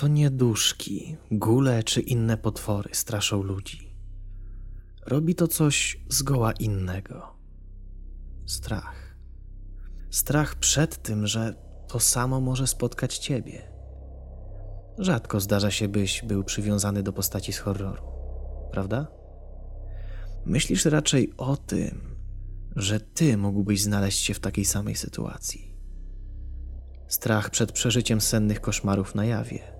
To nie duszki, gule czy inne potwory straszą ludzi. Robi to coś zgoła innego. Strach. Strach przed tym, że to samo może spotkać ciebie. Rzadko zdarza się, byś był przywiązany do postaci z horroru, prawda? Myślisz raczej o tym, że ty mógłbyś znaleźć się w takiej samej sytuacji. Strach przed przeżyciem sennych koszmarów na jawie.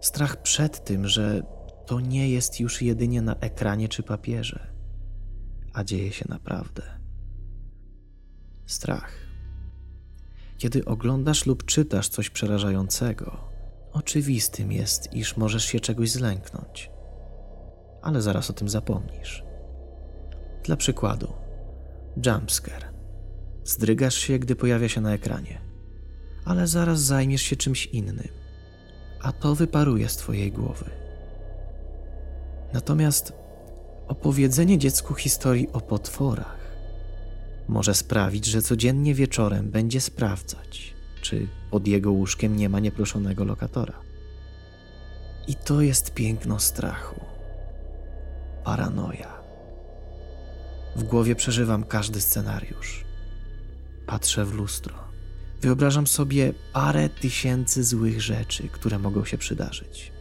Strach przed tym, że to nie jest już jedynie na ekranie czy papierze, a dzieje się naprawdę. Strach. Kiedy oglądasz lub czytasz coś przerażającego, oczywistym jest, iż możesz się czegoś zlęknąć, ale zaraz o tym zapomnisz. Dla przykładu, jumpscare. Zdrygasz się, gdy pojawia się na ekranie, ale zaraz zajmiesz się czymś innym, a to wyparuje z twojej głowy. Natomiast opowiedzenie dziecku historii o potworach może sprawić, że codziennie wieczorem będzie sprawdzać, czy pod jego łóżkiem nie ma nieproszonego lokatora. I to jest piękno strachu. Paranoja. W głowie przeżywam każdy scenariusz. Patrzę w lustro. Wyobrażam sobie parę tysięcy złych rzeczy, które mogą się przydarzyć.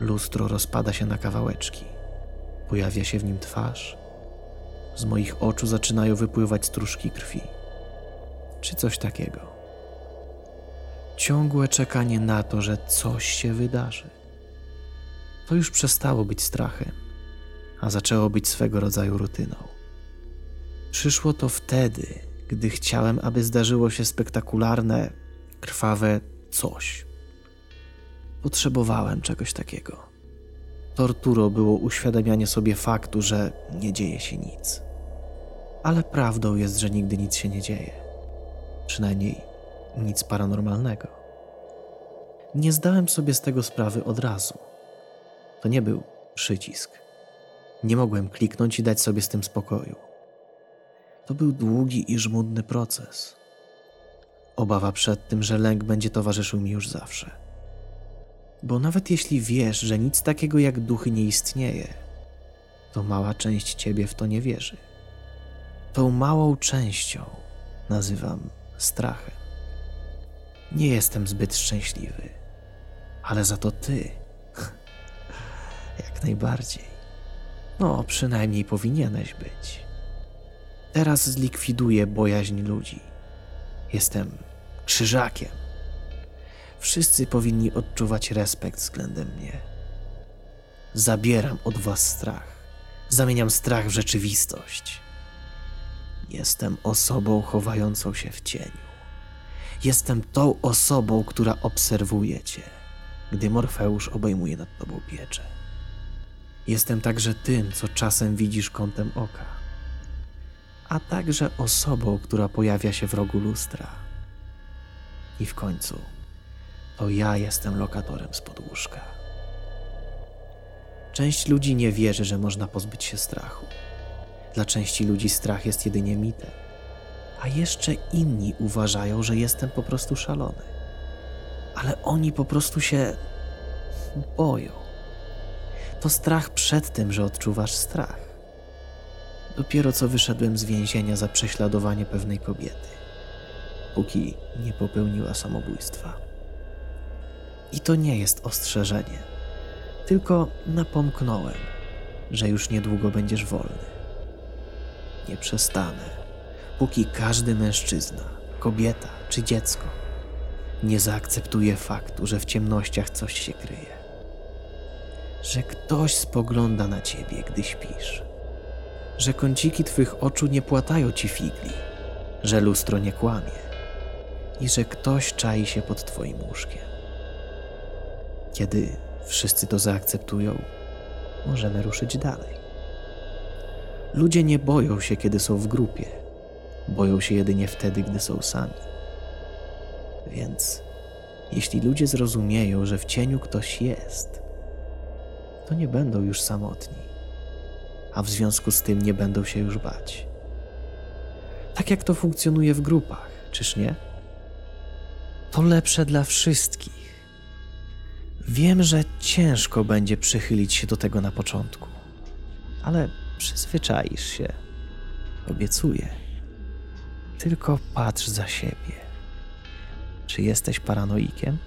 Lustro rozpada się na kawałeczki. Pojawia się w nim twarz. Z moich oczu zaczynają wypływać stróżki krwi. Czy coś takiego. Ciągłe czekanie na to, że coś się wydarzy. To już przestało być strachem, a zaczęło być swego rodzaju rutyną. Przyszło to wtedy, gdy chciałem, aby zdarzyło się spektakularne, krwawe coś. Potrzebowałem czegoś takiego. Torturą było uświadamianie sobie faktu, że nie dzieje się nic. Ale prawdą jest, że nigdy nic się nie dzieje. Przynajmniej nic paranormalnego. Nie zdałem sobie z tego sprawy od razu. To nie był przycisk. Nie mogłem kliknąć i dać sobie z tym spokoju. To był długi i żmudny proces. Obawa przed tym, że lęk będzie towarzyszył mi już zawsze. Bo nawet jeśli wiesz, że nic takiego jak duchy nie istnieje, to mała część ciebie w to nie wierzy. Tą małą częścią nazywam strachem. Nie jestem zbyt szczęśliwy, ale za to ty jak najbardziej. No, przynajmniej powinieneś być. Teraz zlikwiduję bojaźń ludzi. Jestem krzyżakiem. Wszyscy powinni odczuwać respekt względem mnie. Zabieram od was strach. Zamieniam strach w rzeczywistość. Jestem osobą chowającą się w cieniu. Jestem tą osobą, która obserwuje cię, gdy Morfeusz obejmuje nad tobą pieczę. Jestem także tym, co czasem widzisz kątem oka, a także osobą, która pojawia się w rogu lustra. I w końcu to ja jestem lokatorem spod łóżka. Część ludzi nie wierzy, że można pozbyć się strachu. Dla części ludzi strach jest jedynie mitem, a jeszcze inni uważają, że jestem po prostu szalony. Ale oni po prostu się boją. To strach przed tym, że odczuwasz strach. Dopiero co wyszedłem z więzienia za prześladowanie pewnej kobiety, póki nie popełniła samobójstwa. I to nie jest ostrzeżenie, tylko napomknąłem, że już niedługo będziesz wolny. Nie przestanę, póki każdy mężczyzna, kobieta czy dziecko nie zaakceptuje faktu, że w ciemnościach coś się kryje. Że ktoś spogląda na ciebie, gdy śpisz. Że kąciki twych oczu nie płatają ci figli. Że lustro nie kłamie. I że ktoś czai się pod twoim łóżkiem. Kiedy wszyscy to zaakceptują, możemy ruszyć dalej. Ludzie nie boją się, kiedy są w grupie. Boją się jedynie wtedy, gdy są sami. Więc jeśli ludzie zrozumieją, że w cieniu ktoś jest, to nie będą już samotni, a w związku z tym nie będą się już bać. Tak jak to funkcjonuje w grupach, czyż nie? To lepsze dla wszystkich. Wiem, że ciężko będzie przychylić się do tego na początku, ale przyzwyczaisz się. Obiecuję. Tylko patrz za siebie. Czy jesteś paranoikiem?